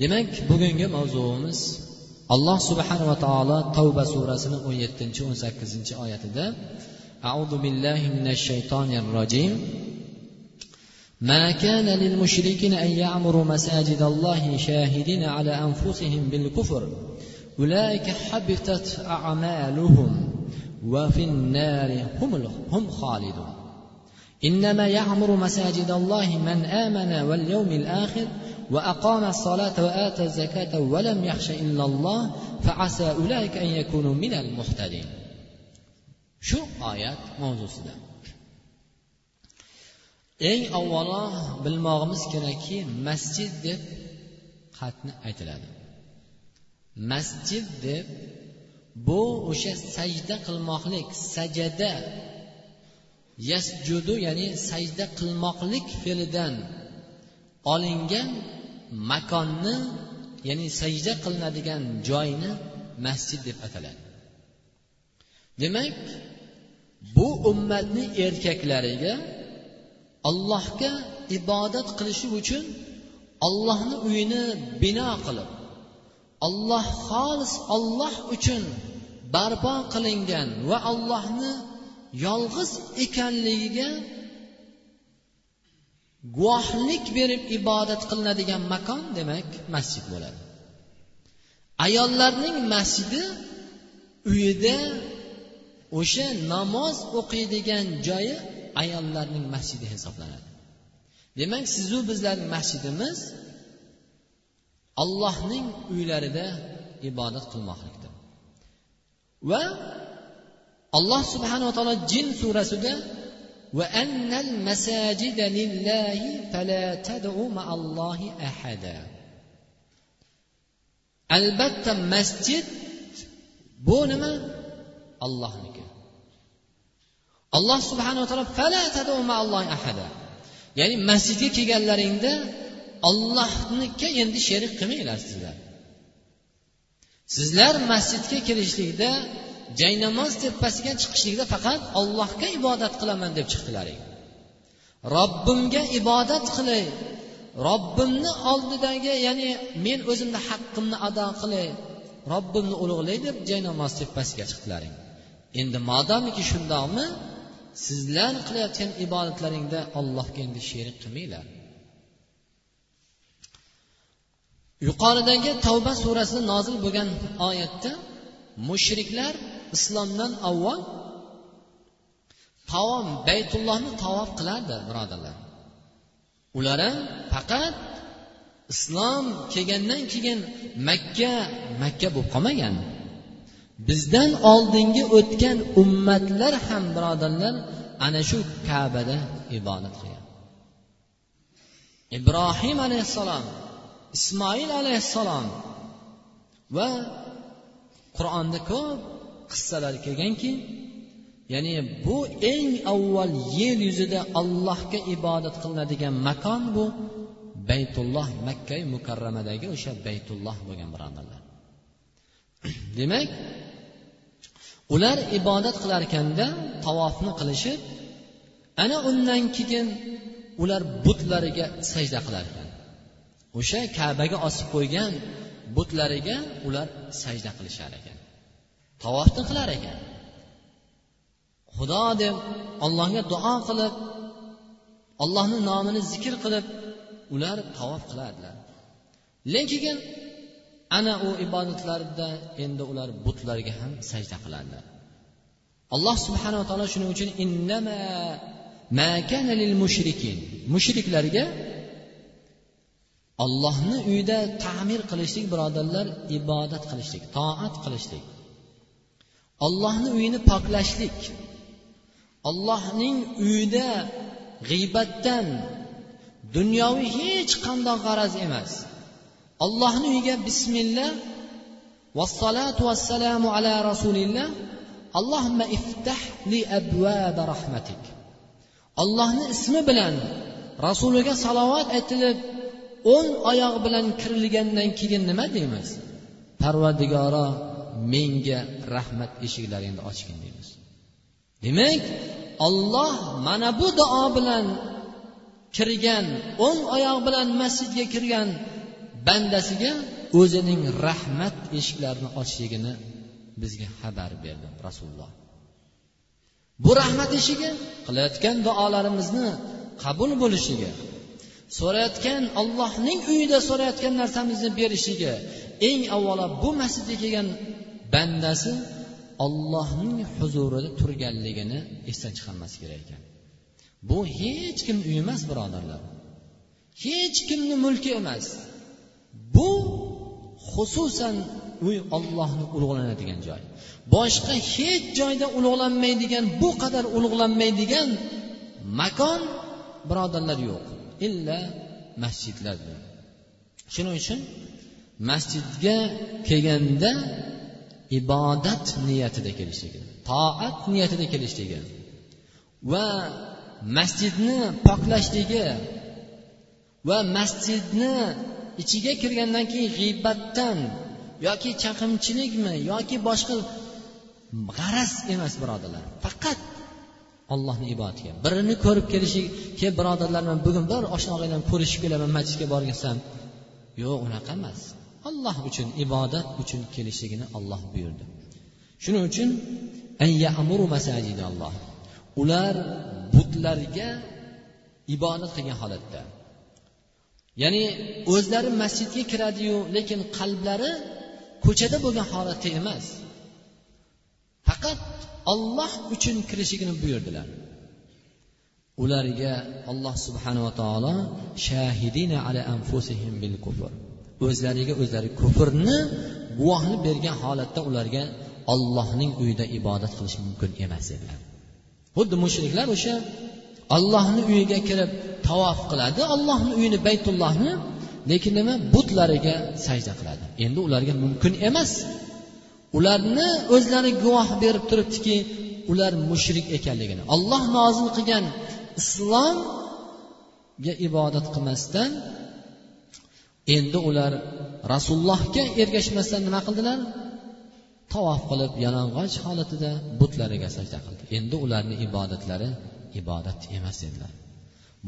demak bugungi mavzuimiz alloh subhanava taolo tavba surasini o'n yettinchi o'n sakkizinchi oyatida audu billahi minash shaytonir rojim ما كان للمشركين أن يعمروا مساجد الله شاهدين على أنفسهم بالكفر أولئك حبطت أعمالهم وفي النار هم هم خالدون إنما يعمر مساجد الله من آمن واليوم الآخر وأقام الصلاة وآتى الزكاة ولم يخش إلا الله فعسى أولئك أن يكونوا من المهتدين شو آيات موضوع سلام eng avvalo bilmog'imiz kerakki masjid deb xatni aytiladi masjid deb bu o'sha sajda qilmoqlik sajada yasjudu ya'ni sajda qilmoqlik fe'lidan olingan makonni ya'ni sajda qilinadigan joyni masjid deb ataladi. Demak bu ummatni erkaklariga allohga ibodat qilishi uchun ollohni uyini bino qilib olloh xolis olloh uchun barpo qilingan va allohni yolg'iz ekanligiga guvohlik berib ibodat qilinadigan makon demak masjid bo'ladi. Ayollarning masjidi uyida o'sha namoz o'qiydigan joyi ayollarning masjidi hisoblanadi. Demak sizu bizlarning masjidimiz allohning uylarida ibodat qilmoqlikdir. Va alloh subhanava taolo jin surasida وأن المساجد لله فلا تدعوا مع الله أحدا albatta masjid bu nima ollohniki alloh subhanava taolo fala ahada ya'ni masjidga kelganlaringda ollohnika endi sherik qilmanglar sizlar sizlar masjidga kirishlikda jaynamoz tepasiga chiqishlikda faqat ollohga ibodat qilaman deb chiqdilaring robbimga ibodat qilay. Robbimni oldidagi ya'ni men o'zimni haqqimni ado qilay. Robbimni ulug'lay deb jaynamoz tepasiga chiqdilaring endi modomiki shundoqmi? Sizlar qilayotgan ibodatlaringda allohga endi sherik qilmanglar. Yuqoridagi tavba surasida nozil bo'lgan oyatda mushriklar islomdan avval tavom baytullohni tavob qilardi birodarlar. Ular ham faqat islom kelgandan keyin makka makka bo'lib qolmagan. Bizdan oldingi o'tgan ummatlar ham birodarlar ana shu kabada ibodat qilgan. Ibrohim alayhissalom ismoil alayhissalom va qur'onda ko'p qissalar kelganki ya'ni bu eng avval yer yuzida allohga ibodat qilinadigan makon bu baytulloh makka mukarramadagi o'sha baytulloh bo'lgan birodarlar. Demak ular ibodat qilarkanda tavofni qilishib ana undan keyin ular butlariga sajda qilar ekan o'sha kabaga osib qo'ygan butlariga ular sajda qilishar ekan. Tavofni qilar ekan. Xudo deb allohga duo qilib allohni nomini zikr qilib ular tavof qilardilar. Lekin ana u ibodatlarida endi ular butlarga ham sajda qiladilar alloh subhanava taolo shuning uchun innama ma kana lil mushrikin mushriklarga ollohni uyida ta'mir qilishlik birodarlar ibodat qilishlik toat qilishlik. Ollohni uyini poklashlik ollohning uyida g'iybatdan dunyoviy hech qanday g'araz emas. Ollohni uyiga bismillah vassalatu vassalamu ala rasulillah. Allohimma iftah li abvaba rahmatik. Allohni ismi bilan rasuliga salovat aytilib o'ng oyoq bilan kirilgandan keyin nima deymiz? Parvardigoro menga rahmat eshiklaringni ochgin deymiz. Demak olloh mana bu duo bilan kirgan o'ng oyoq bilan masjidga kirgan bandasiga o'zining rahmat eshiklarini ochishligini bizga xabar berdi rasululloh. Bu rahmat eshigi qilayotgan duolarimizni qabul bo'lishiga so'rayotgan ollohning uyida so'rayotgan narsamizni berishiga eng avvalo bu masjidga kelgan bandasi ollohning huzurida turganligini esdan chiqarmasi kerak ekan. Bu hech kimni uyi emas birodarlar. Hech kimni mulki emas. Bu xususan uy ollohni ulug'lanadigan joy. Boshqa hech joyda ulug'lanmaydigan bu qadar ulug'lanmaydigan makon birodarlar yo'q. Illa masjidlar. Shuning uchun masjidga kelganda ibodat niyatida kelishligi toat niyatida kelishligi va masjidni poklashligi va masjidni ichiga kirgandan keyin g'iybatdan yoki chaqimchilikmi yoki boshqa g'araz emas birodarlar faqat ollohni ibodatiga. Birini ko'rib kelishlik ke birodarlar man bugun bir oshna ko'rishib kelaman masjidga borgizsam yo'q unaqa emas. Alloh uchun ibodat uchun kelishligini olloh buyurdi. Shuning uchun alloh ular butlarga ibodat qilgan holatda. Ya'ni o'zlari masjidga kiradiyu lekin qalblari ko'chada bo'lgan holatda emas. Faqat olloh uchun kirishligini buyurdilar. Ularga alloh subhanava taolo shahidina ala anfusihim bil kufr. O'zlariga o'zlari kufrni guvohlik bergan holatda ularga ollohning uyida ibodat qilish mumkin emas edi xuddi mushriklar o'sha ollohni uyiga kirib tavof qiladi ollohni uyini baytullohni lekin nima? Butlariga sajda qiladi. Endi ularga mumkin emas. Ularni o'zlari guvoh berib turibdiki ular mushrik ekanligini. Olloh nozil qilgan islomga ibodat qilmasdan endi ular rasulullohga ergashmasdan nima qildilar? Tavof qilib yalang'och holatida butlariga sajda qildi. Endi ularni ibodatlari ibodat emas edilar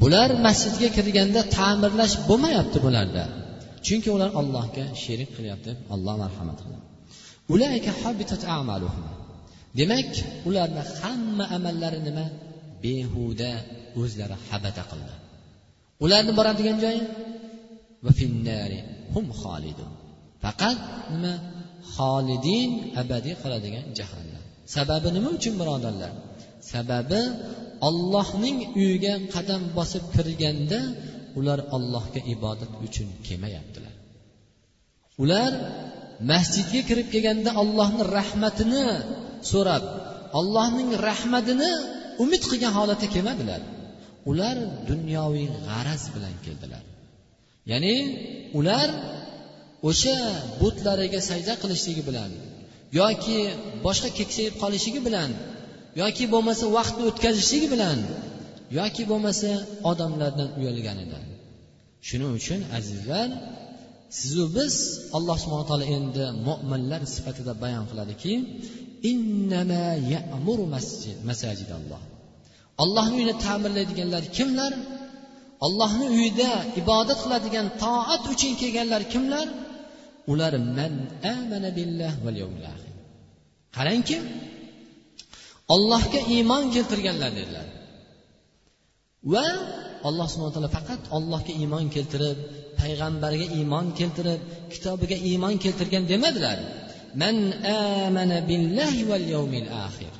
bular masjidga kirganda ta'mirlash bo'lmayapti bularda. Chunki ular allohga sherik qilyapti alloh marhamat qiladi demak ularni hamma amallari nima? Behuda o'zlari habata qildi. Ularni boradigan joyi? Faqat nima? Xolidin abadiy qoladigan jahannam sababi nima uchun birodarlar? Sababi ollohning uyiga qadam bosib kirganda ular ollohga ibodat uchun kelmayaptilar. Ular masjidga kirib kelganda ollohni rahmatini so'rab ollohning rahmatini umid qilgan holatda kelmadilar. Ular dunyoviy g'araz bilan keldilar. Ya'ni ular o'sha butlariga sajda qilishligi bilan yoki boshqa keksayib qolishligi bilan yoki bo'lmasa vaqtni o'tkazishligi bilan yoki bo'lmasa odamlardan uyalganidan shuning uchun azizlar sizu biz alloh subhana taolo endi mo'minlar sifatida bayon qiladiki ollohni uyini ta'mirlaydiganlar kimlar? Ollohni uyida ibodat qiladigan toat uchun kelganlar kimlar? Ular man amana billah val qarangki ollohga iymon keltirganlar dedilar. Va alloh subhana taolo faqat ollohga iymon keltirib payg'ambarga iymon keltirib kitobiga iymon keltirgan demadilar. Man amana billahi val yawmil axir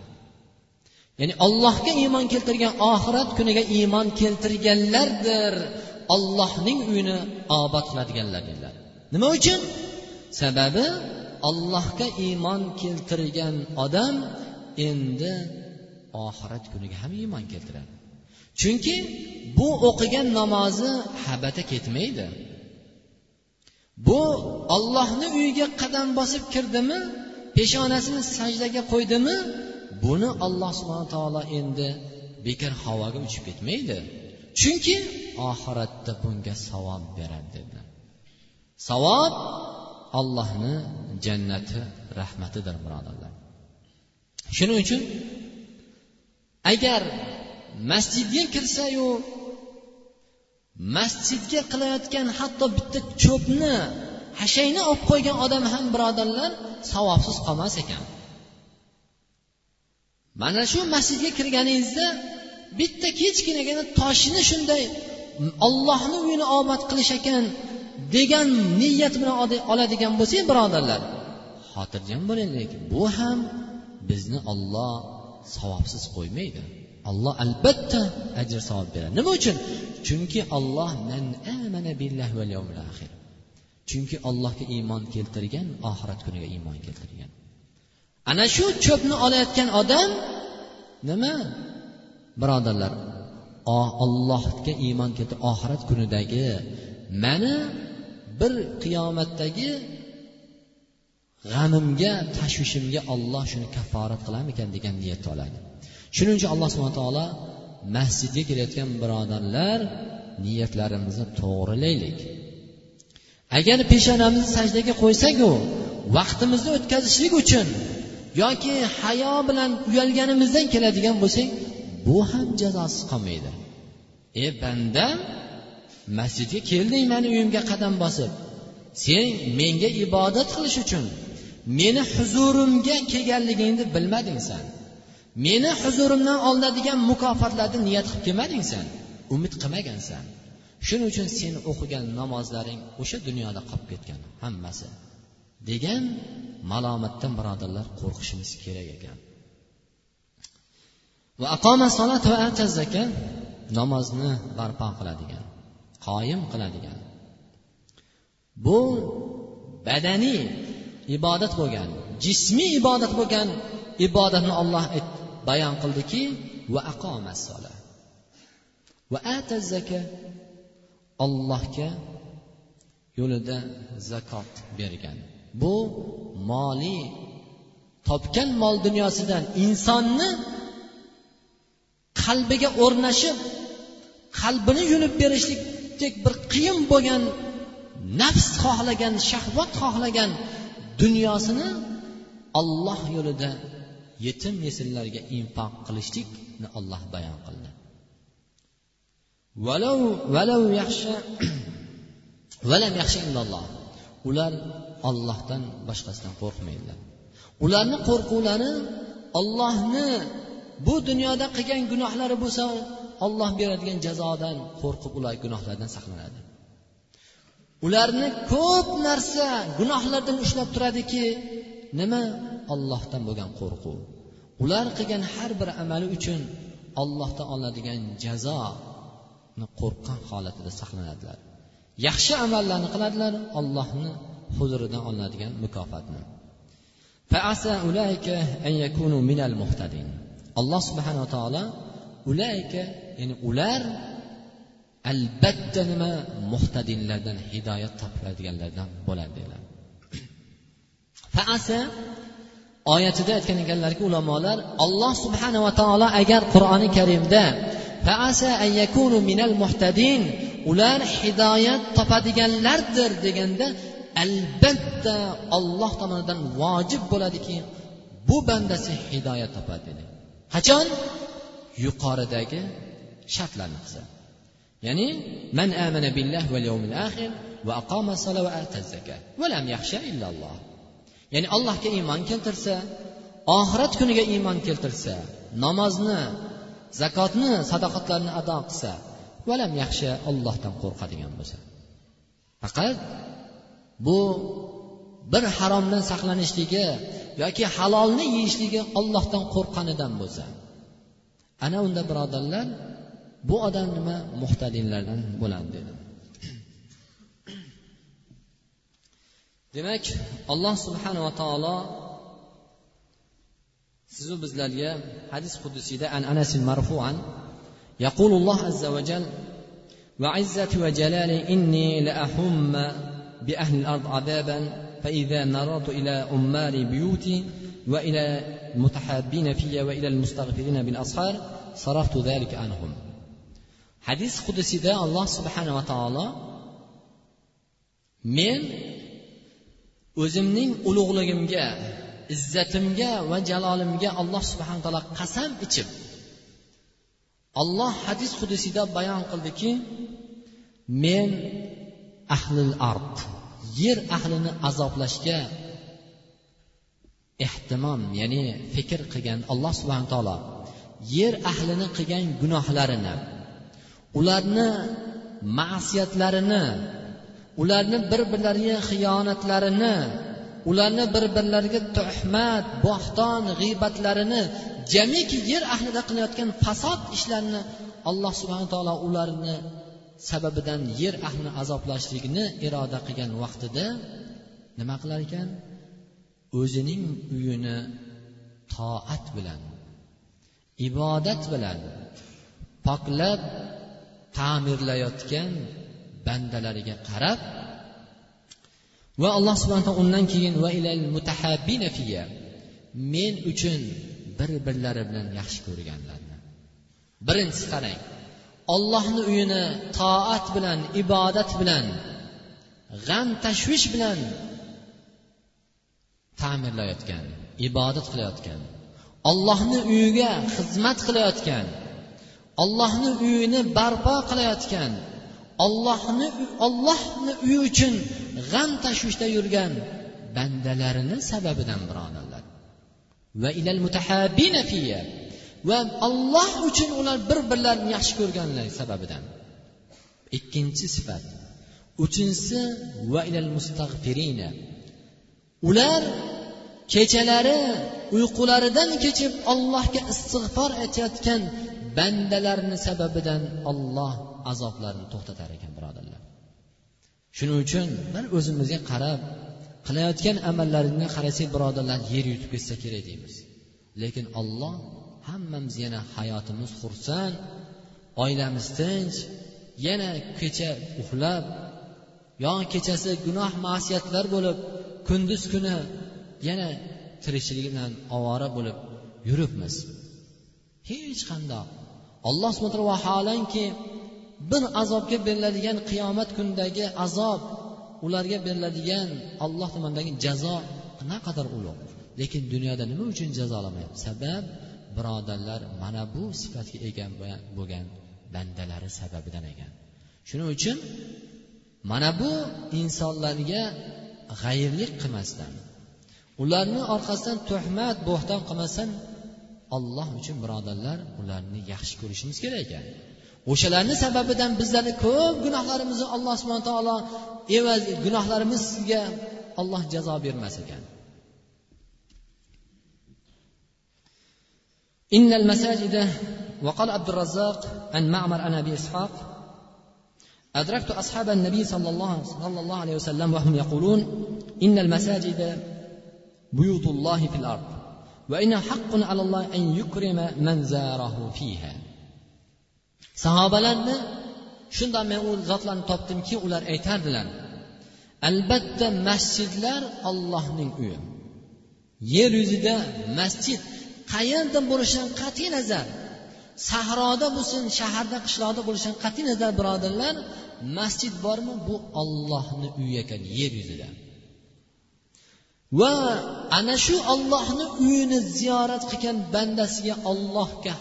ya'ni ollohga iymon keltirgan oxirat kuniga iymon keltirganlardir. Ollohning uyini obod qiladiganlar dedilar nima uchun? Sababi ollohga iymon keltirgan odam endi oxirat kuniga ham iymon keltiradi. Chunki bu o'qigan namozi habata ketmaydi. Bu ollohni uyiga qadam bosib kirdimi peshonasini sajdaga qo'ydimi buni alloh subhana taolo endi bekor havoga uchib ketmaydi. Chunki oxiratda bunga savob beradi dedi. Savob allohni jannati rahmatidir birodarlar. Shuning uchun agar masjidga kirsayu masjidga qilayotgan hatto bitta cho'pni hashayni olib qo'ygan odam ham birodarlar savobsiz qolmas ekan. Mana shu masjidga kirganingizda bitta kichkinagina toshni shunday ollohni uyini obod qilish ekan degan niyat bilan oladigan bo'lsak birodarlar. Xotirjam bo'laylik bu ham bizni olloh savobsiz qo'ymaydi. Alloh albatta ajr savob beradi. Nima uchun? Chunki olloh chunki allohga iymon keltirgan oxirat kuniga iymon keltirgan. Ana shu cho'pni olayotgan odam nima? Birodarlar oh, ollohga iymon keti oxirat kunidagi mani bir qiyomatdagi g'amimga tashvishimga olloh shuni kafforat qilarmikan degan niyatda oladi. Shuning uchun alloh subhana taolo masjidga kelayotgan birodarlar niyatlarimizni to'g'rilaylik. Agar peshonamizni sajdaga qo'ysaku vaqtimizni o'tkazishlik uchun yoki hayo bilan uyalganimizdan keladigan bo'lsak bu ham jazosiz qolmaydi. E banda masjidga kelding mani uyimga qadam bosib. Sen menga ibodat qilish uchun meni huzurimga kelganligingni bilmading san meni huzurimdan olinadigan mukofotlarni niyat qilib kelmading san umid qilmagansan. Shuning uchun seni o'qigan namozlaring o'sha dunyoda qolib ketgan hammasi. Degan malomatdan birodarlar qo'rqishimiz kerak ekan. Va aqoma solat va ata zaka namozni barpo qiladigan qoyim qiladigan. Bu badaniy ibodat bo'lgan jismiy ibodat bo'lgan ibodatni olloh bayon qildiki va aqoma sola. Va ata zaka ollohga yo'lida zakot bergan. Bu moliy topgan mol dunyosidan insonni qalbiga o'rnashib qalbini yulib berishlikdek bir qiyin bo'lgan nafs xohlagan shahvat xohlagan dunyosini olloh yo'lida yetim yesillarga infoq qilishlikni olloh bayon qildi. Valov valov yaxshi valam yaxshi illalloh. Ular ollohdan boshqasidan qo'rqmaydilar. Ularni qo'rquvlari ollohni bu dunyoda qilgan gunohlari bo'lsa olloh beradigan jazodan qo'rqib ular gunohlardan saqlanadi. Ularni ko'p narsa gunohlardan ushlab turadiki nima? Ollohdan bo'lgan qo'rquv. Ular qilgan har bir amali uchun ollohdan oladigan jazoni qo'rqqan holatida saqlanadilar. Yaxshi amallarni qiladilar ollohni huzuridan olinadigan mukofotni. Alloh subhanava taolo ulayka ya'ni ular albatta nima? Muhtadinlardan hidoyat topiladiganlardan bo'ladi dedilar. Faasa oyatida aytgan ekanlarki ulamolar alloh subhanava taolo agar qur'oni karimda faasa an yakunu minal muhtadin ular hidoyat topadiganlardir deganda albatta olloh tomonidan vojib bo'ladiki bu bandasi hidoyat topadi dedi. Qachon? Yuqoridagi shartlarni qilsa ya'ni man amana billah val yawmil axir va aqama sala va atazaka va lam yaxsha illalloh ya'ni allohga iymon keltirsa oxirat kuniga iymon keltirsa namozni zakotni sadoqatlarni ado qilsa valam yaxshi ollohdan qo'rqadigan bo'lsa. Faqat bu bir haromdan saqlanishligi yoki halolni yeyishligi ollohdan qo'rqqanidan bo'lsa ana unda birodarlar bu odam nima muhtadinlardan bo'ladi dedi demak alloh subhanava taolo sizu bizlarga hadis qudusiyda an anas marfuan يقول الله عز وجل وعزة وجلالي إني لأهم بأهل الأرض عذابا فإذا نظرت إلى أمار بيوتي وإلى المتحابين في وإلى المستغفرين بالأسحار صرفت ذلك عنهم hadis qudusida alloh subhanava taolo men o'zimning ulug'ligimga izzatimga va jalolimga alloh subhana taolo qasam ichib olloh hadis qudusida bayon qildiki men ahlil ard yer ahlini azoblashga ehtimom ya'ni fikr qilgan alloh subhana taolo yer ahlini qilgan gunohlarini ularni ma'siyatlarini ularni bir birlariga xiyonatlarini ularni bir birlariga tuhmat bo'xton g'iybatlarini jamiki yer ahlida qilayotgan fasod ishlarini alloh subhana taolo ularni sababidan yer ahlini azoblashlikni iroda qilgan vaqtida nima qilar ekan? O'zining uyini toat bilan ibodat bilan poklab ta'mirlayotgan bandalariga qarab va alloh subhana taolo undan keyin va ilal mutahabbinafiya men uchun bir birlari bilan yaxshi ko'rganlarni. Birinchisi qarang. Ollohni uyini toat bilan ibodat bilan g'am tashvish bilan ta'mirlayotgan ibodat qilayotgan ollohni uyiga xizmat qilayotgan ollohni uyini barpo qilayotgan ollohni ollohni uyi uchun g'am tashvishda yurgan bandalarini sababidan birodarlar. Va ilal mutahabbina fiya va alloh uchun ular bir birlarini yaxshi ko'rganligi sababidan. Ikkinchi sifat. Uchinchisi va ilal mustag'firina. Ular kechalari uyqularidan kechib allohga istig'for aytayotgan bandalarni sababidan olloh azoblarini to'xtatar ekan birodarlar. Shuning uchun bir o'zimizga qarab qilayotgan amallaringni qarasak birodarlar yer yutib ketsa kerak deymiz. Lekin olloh hammamiz yana hayotimiz xursand oilamiz tinch yana kecha uxlab yo kechasi gunoh masiyatlar bo'lib kunduz kuni yana tirikchilik bilan ovora bo'lib yuribmiz. Hech qandoq. Alloh subhana vaholanki bir azobga beriladigan qiyomat kunidagi azob ularga beriladigan alloh tomonidagi jazo naqadar ulug' lekin dunyoda nima uchun jazolamayapti sabab birodarlar mana bu sifatga ega bo'lgan bandalari sababidan ekan shuning uchun mana bu insonlarga g'ayrlik qilmasdan ularni orqasidan tuhmat bo'xton qilmasdan alloh uchun birodarlar ularni yaxshi ko'rishimiz kerak ekan. O'shalarni sababidan bizlarni ko'p gunohlarimizni alloh subhana taolo evaz gunohlarimizga olloh jazo bermas ekan. إن المساجد وقال عبد الرزاق عن معمر عن أبي إسحاق أدركت أصحاب النبي صلى الله, صلى الله عليه وسلم وهم يقولون إن المساجد بيوت الله في الأرض وإن حق على الله أن يكرم من زاره فيها sahobalarni shundan men u zotlarni topdimki ular aytardilar albatta masjidlar ollohning uyi. Yer yuzida masjid qayerda bo'lishidan qat'iy nazar. Sahroda bo'lsin shaharda qishloqda bo'lishidan qat'iy nazar birodarlar. Masjid bormi? Bu ollohni uyi ekan yer yuzida. Va ana shu ollohni uyini ziyorat qilgan bandasiga ollohga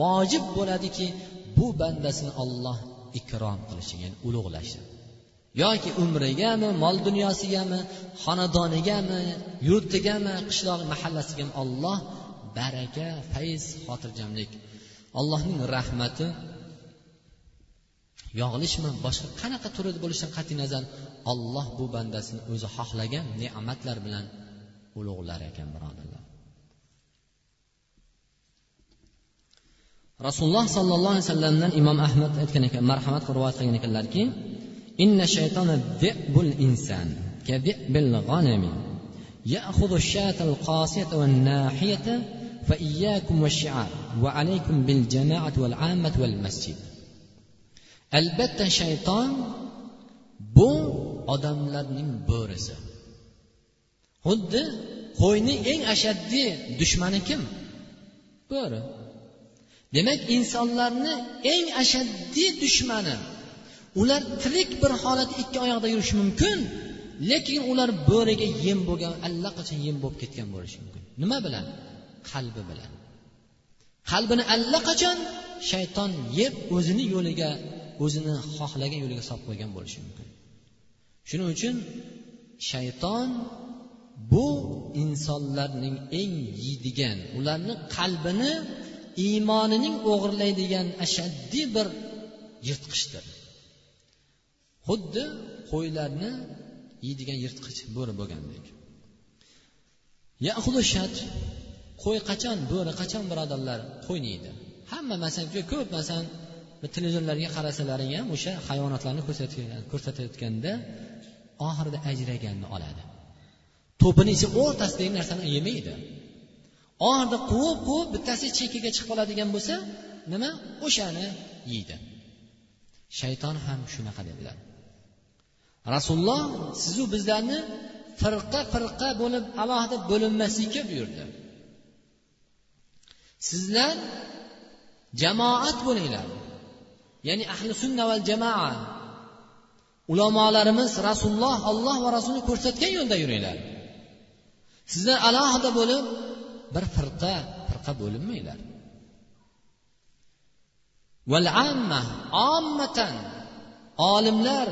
vojib bo'ladiki bu bandasini olloh ikrom qilishi ya'ni ulug'lashi yoki umrigami mol dunyosigami xonadonigami yurtigami qishloq mahallasigami olloh baraka fayz xotirjamlik allohning rahmati yog'ilishmi boshqa qanaqa turida bo'lishidan qat'iy nazar olloh bu bandasini o'zi xohlagan ne'matlar bilan ulug'lar ekan birodarlar rasululloh sollallohu alayhi vasallamdan imom ahmad aytgan ekan marhamat qilib rivoyat qilgan ekanlarki inna shaytona di'bul insan كذئب الغنم يأخذ الشاة القاسية والناحية فإياكم والشعار وعليكم بالجماعة والعامة والمسجد albatta shayton bu odamlarning bo'risi xuddi qo'yning eng ashaddiy dushmani kim bo'ri demak insonlarni eng ashaddiy dushmani ular tirik bir holatda ikki oyoqda yurishi mumkin lekin ular bo'riga yem bo'lgan allaqachon yem bo'lib ketgan bo'lishi mumkin nima bilan Qalbi bilan. Qalbini allaqachon shayton yeb o'zini yo'liga o'zini xohlagan yo'liga solib qo'ygan bo'lishi mumkin. Shuning uchun shayton bu insonlarning eng yeydigan ularni qalbini iymonining o'g'irlaydigan ashaddiy bir yirtqichdir. Xuddi qo'ylarni yeydigan yirtqich bo'ri bo'lgandek. Qo'y qachon? Bo'ri qachon birodarlar? Qo'yni yeydi hamma masalan juda ko'p masalan televizorlarga qarasalaring ham o'sha hayvonotlarni ko'rsatayotganda oxirida ajraganini oladi. To'pini ichi o'rtasidagi narsani yemaydi. Oxirida quvib quvib bittasi chekkaga chiqib qoladigan bo'lsa nima? O'shani yeydi. Shayton ham shunaqa dedilar. Rasululloh sizu bizlarni firqa firqa bo'lib alohida bo'linmaslikka buyurdi. Sizlar jamoat bo'linglar. Ya'ni ahli sunna val jamoa ulamolarimiz rasululloh olloh va rasuli ko'rsatgan yo'lda yuringlar. Sizlar alohida bo'lib bir firqa firqa bo'linmanglar. Val amma ommatan olimlar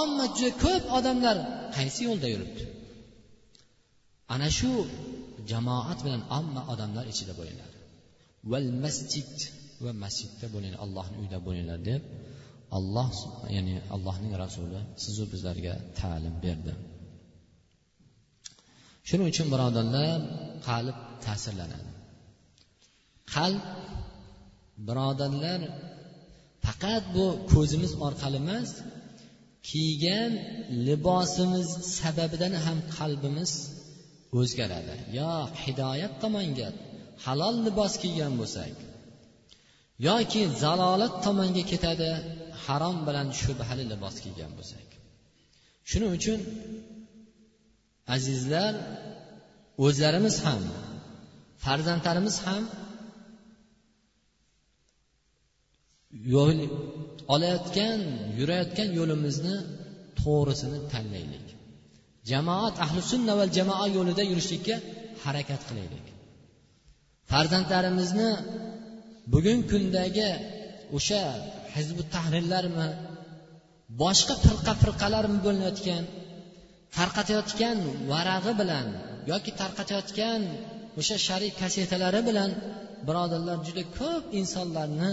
omma juda ko'p odamlar qaysi yo'lda yuribdi? Ana shu jamoat bilan omma odamlar ichida bo'linglar. Val masjid. Va masjidda bo'linglar allohni uyida bo'linglar deb alloh ya'ni allohning rasuli sizu bizlarga ta'lim berdi. Shuning uchun birodarlar qalb ta'sirlanadi. Qalb birodarlar faqat bu ko'zimiz orqali emas kiygan libosimiz sababidan ham qalbimiz o'zgaradi. Yo hidoyat tomonga halol libos kiygan bo'lsak yoki zalolat tomonga ketadi harom bilan shubhali libos kiygan bo'lsak. Shuning uchun azizlar o'zlarimiz ham farzandlarimiz ham yo'l olayotgan yurayotgan yo'limizni to'g'risini tanlaylik. Jamoat ahli sunna va jamoa yo'lida yurishlikka harakat qilaylik. Farzandlarimizni bugungi kundagi o'sha hizbi tahrirlarmi boshqa firqa firqalarmi bo'linayotgan tarqatayotgan varag'i bilan yoki tarqatayotgan o'sha shar'iy kasetalari bilan birodarlar juda ko'p insonlarni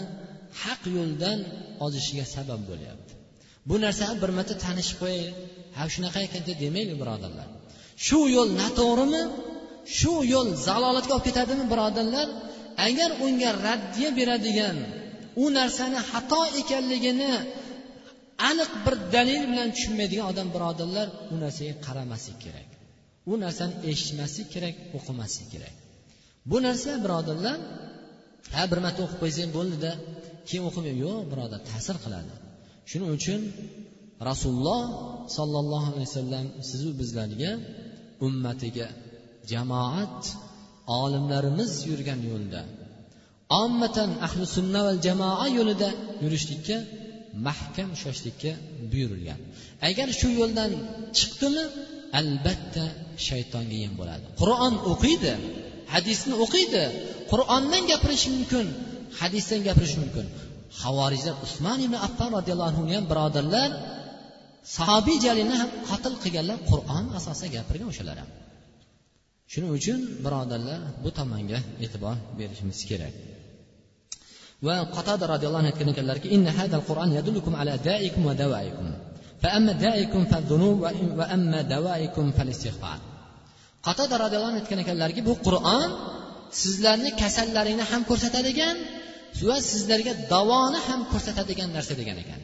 haq yo'ldan ozishiga sabab bo'lyapti. Bu narsani bir marta tanishib qo'yay ha shunaqa ekan deb demaylik birodarlar? Shu yo'l noto'g'rimi? Shu yo'l zalolatga olib ketadimi birodarlar? Agar unga raddiya beradigan u narsani xato ekanligini aniq bir dalil bilan tushunmaydigan odam birodarlar u narsaga qaramaslik kerak. U narsani eshitmaslik kerak o'qimaslik kerak. Bu narsa birodarlar ha bir marta o'qib qo'ysang bo'ldida. Keyin o'qimay yo'q birodar ta'sir qiladi. Shuning uchun rasululloh sollallohu alayhi vasallam sizu bizlarga ummatiga jamoat olimlarimiz yurgan yo'lda. Ommatan ahli sunna va jamoa yo'lida yurishlikka mahkam ushlashlikka buyurilgan. Agar shu yo'ldan chiqdimi albatta shaytonga yem bo'ladi. Qur'on o'qiydi hadisni o'qiydi. Qur'ondan gapirish mumkin hadisdan gapirish mumkin. Havorijlar usmon ibn affon roziyallohu anhu ham birodarlar sahobiy jalilni ham qatl qilganlar qur'on asosida gapirgan o'shalar ham. shuning uchun birodarlar bu tomonga e'tibor berishimiz kerak va qatada roziyallohu anhu aytgan ekanlarki inna hadal qur'on yadullukum ala daikum va davaikum فأما دائكم فالذنوب وأما دوائكم فالاستغفار qatada roziyallohu anhu aytgan ekanlarki bu qur'on sizlarni kasallaringni ham ko'rsatadigan va sizlarga davoni ham ko'rsatadigan narsa degan ekan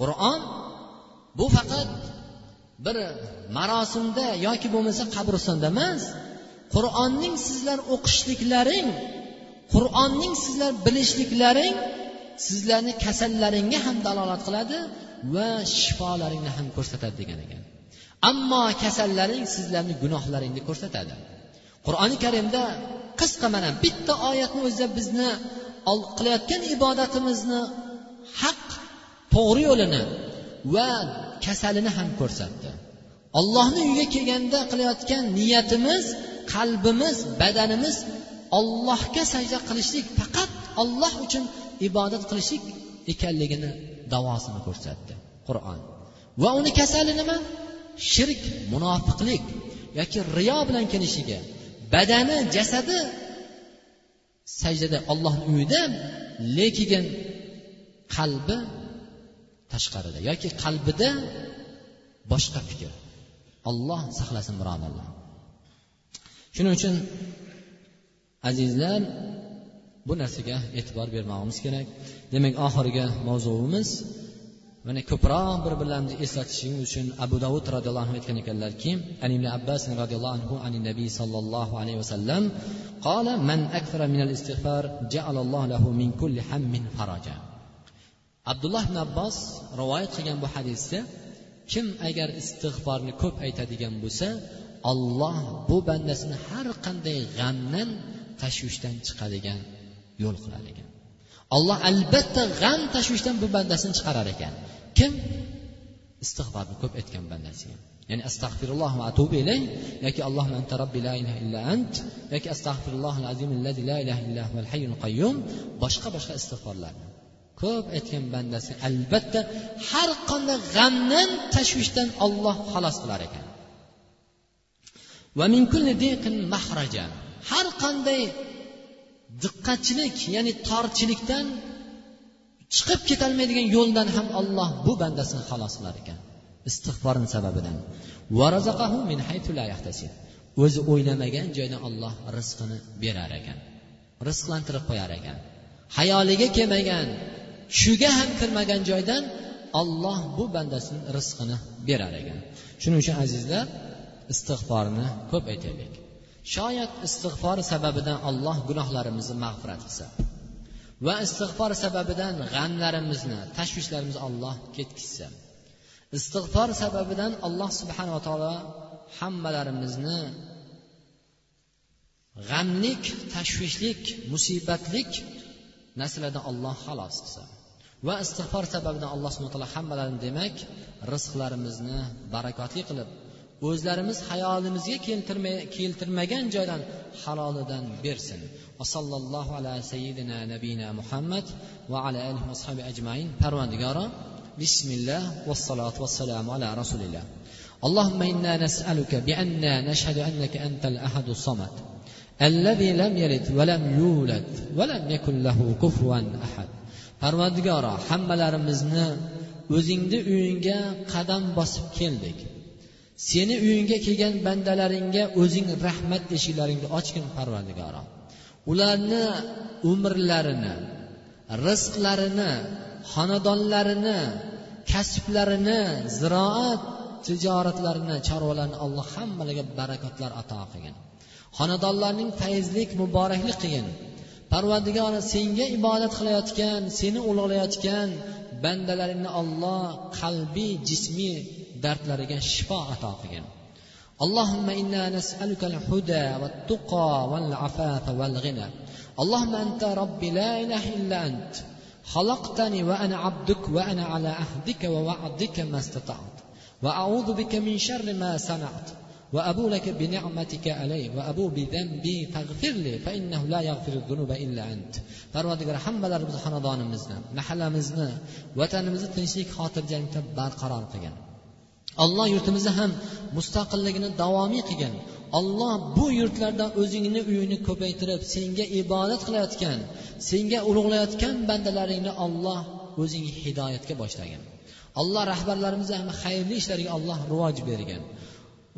qur'on bu faqat bir marosimda yoki bo'lmasa qabristonda emas. Qur'onning sizlar o'qishliklaring qur'onning sizlar bilishliklaring sizlarni kasallaringga ham dalolat qiladi va shifolaringni ham ko'rsatadi degan ekan. Ammo kasallaring sizlarni gunohlaringni ko'rsatadi. Qur'oni karimda qisqa mana bitta oyatni o'zida bizni qilayotgan ibodatimizni haq to'g'ri yo'lini va kasalini ham ko'rsatdi. Ollohni uyiga kelganda qilayotgan niyatimiz qalbimiz badanimiz ollohga sajda qilishlik faqat olloh uchun ibodat qilishlik ekanligini davosini ko'rsatdi qur'on. Va uni kasali nima? Shirk munofiqlik yoki riyo bilan kelishiga badani jasadi sajdada ollohni uyida lekin qalbi tashqarida yoki qalbida boshqa fikr. Olloh saqlasin birodarlar. Shuning uchun azizlar bu narsaga e'tibor bermog'imiz kerak. Demak oxirgi mavzuimiz mana ko'proq bir birlarimizni eslatishimiz uchun abu davud roziyallohu anhu aytgan ekanlarki an ibn abbas roziyallohu anhu an nabiy sollallohu alayhi vasallam qala man akthara min al istig'far ja'alallohu lahu min kulli hammin faraja. Abdulloh ibn abbos rivoyat qilgan bu hadisda kim agar istig'forni ko'p aytadigan bo'lsa olloh bu bandasini har qanday g'amdan tashvishdan chiqadigan yo'l qilar ekan. Olloh albatta g'am tashvishdan bu bandasini chiqarar ekan. Kim? Istig'forni ko'p aytgan bandasiga ya'ni astag'firulloh va atubu ilay yoki allohumma anta robbi la ilaha illa ant yoki astag'firulloh azim allazi la ilaha illa huval hayyul qayyum boshqa boshqa istig'forlarni. Ko'p aytgan bandasi albatta har qanday g'amdan tashvishdan olloh xalos qilar ekan. Har qanday diqqatchilik ya'ni torchilikdan chiqib ketolmaydigan yo'ldan ham olloh bu bandasini xalos qilar ekan. Istig'forni sababidan. O'zi o'ylamagan joydan olloh rizqini berar ekan rizqlantirib qo'yar ekan. Hayoliga kelmagan tushiga ham kirmagan joydan olloh bu bandasini rizqini berar ekan. Shuning uchun azizlar istig'forni ko'p aytaylik. Shoyat istig'for sababidan olloh gunohlarimizni mag'firat qilsa va istig'for sababidan g'amlarimizni tashvishlarimizni olloh ketkizsa istig'for sababidan alloh subhanava taolo hammalarimizni g'amlik tashvishlik musibatlik narsalardan olloh xalos qilsa. Va istig'for sababidan alloh subhana taolo hammalarini demak rizqlarimizni barakotli qilib o'zlarimiz hayolimizga keltirmagan joydan halolidan bersin va sallallohu ala sayyidina nabiyina muhammad va ala alihi va ashabi ajmain parvandigoro bismillah vassalotu vassalamu ala rasulillah اللهم أنا نسالك بانا نشهد انك انت الاحد الصمد الذي لم يلد ولم يولد ولم يكن له كفوا احد parvardigoro hammalarimizni o'zingni uyingga qadam bosib keldik seni uyingga kelgan bandalaringga o'zing rahmat eshiklaringni ochgin parvardigoro ularni umrlarini rizqlarini xonadonlarini kasblarini ziroat tijoratlarini chorvalarini alloh hammalariga barakotlar ato qilgin. Xonadonlarning fayzlik muboraklik qilgin parvardigor senga ibodat qilayotgan seni ulug'layotgan bandalaringni olloh qalbiy jismiy dardlariga shifo ato qilgin اللهم إنا نسألك الهدى والتقى والعفاف والغنى اللهم أنت ربي لا إله إلا أنت خلقتني وأنا عبدك وأنا على عهدك ووعدك ما استطعت وأعوذ بك من شر ما صنعت وأبو لك بنعمتك علي وأبو بذنبي فاغفر لي فإنه لا يغفر الذنوب إلا أنت parvardigor hammalarimizni xonadonimizni mahallamizni vatanimizni tinchlik xotirjamlikda barqaror qilgin olloh yurtimizni ham mustaqilligini davomiy qilgin olloh bu yurtlarda o'zingni uyini ko'paytirib senga ibodat qilayotgan senga ulug'layotgan bandalaringni olloh o'zing hidoyatga boshlagin alloh rahbarlarimizni ham xayrli ishlarga alloh rivoj bergin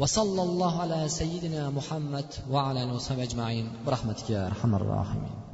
وصلى الله على سيدنا محمد وعلى آله وصحبه أجمعين برحمتك يا أرحم الراحمين.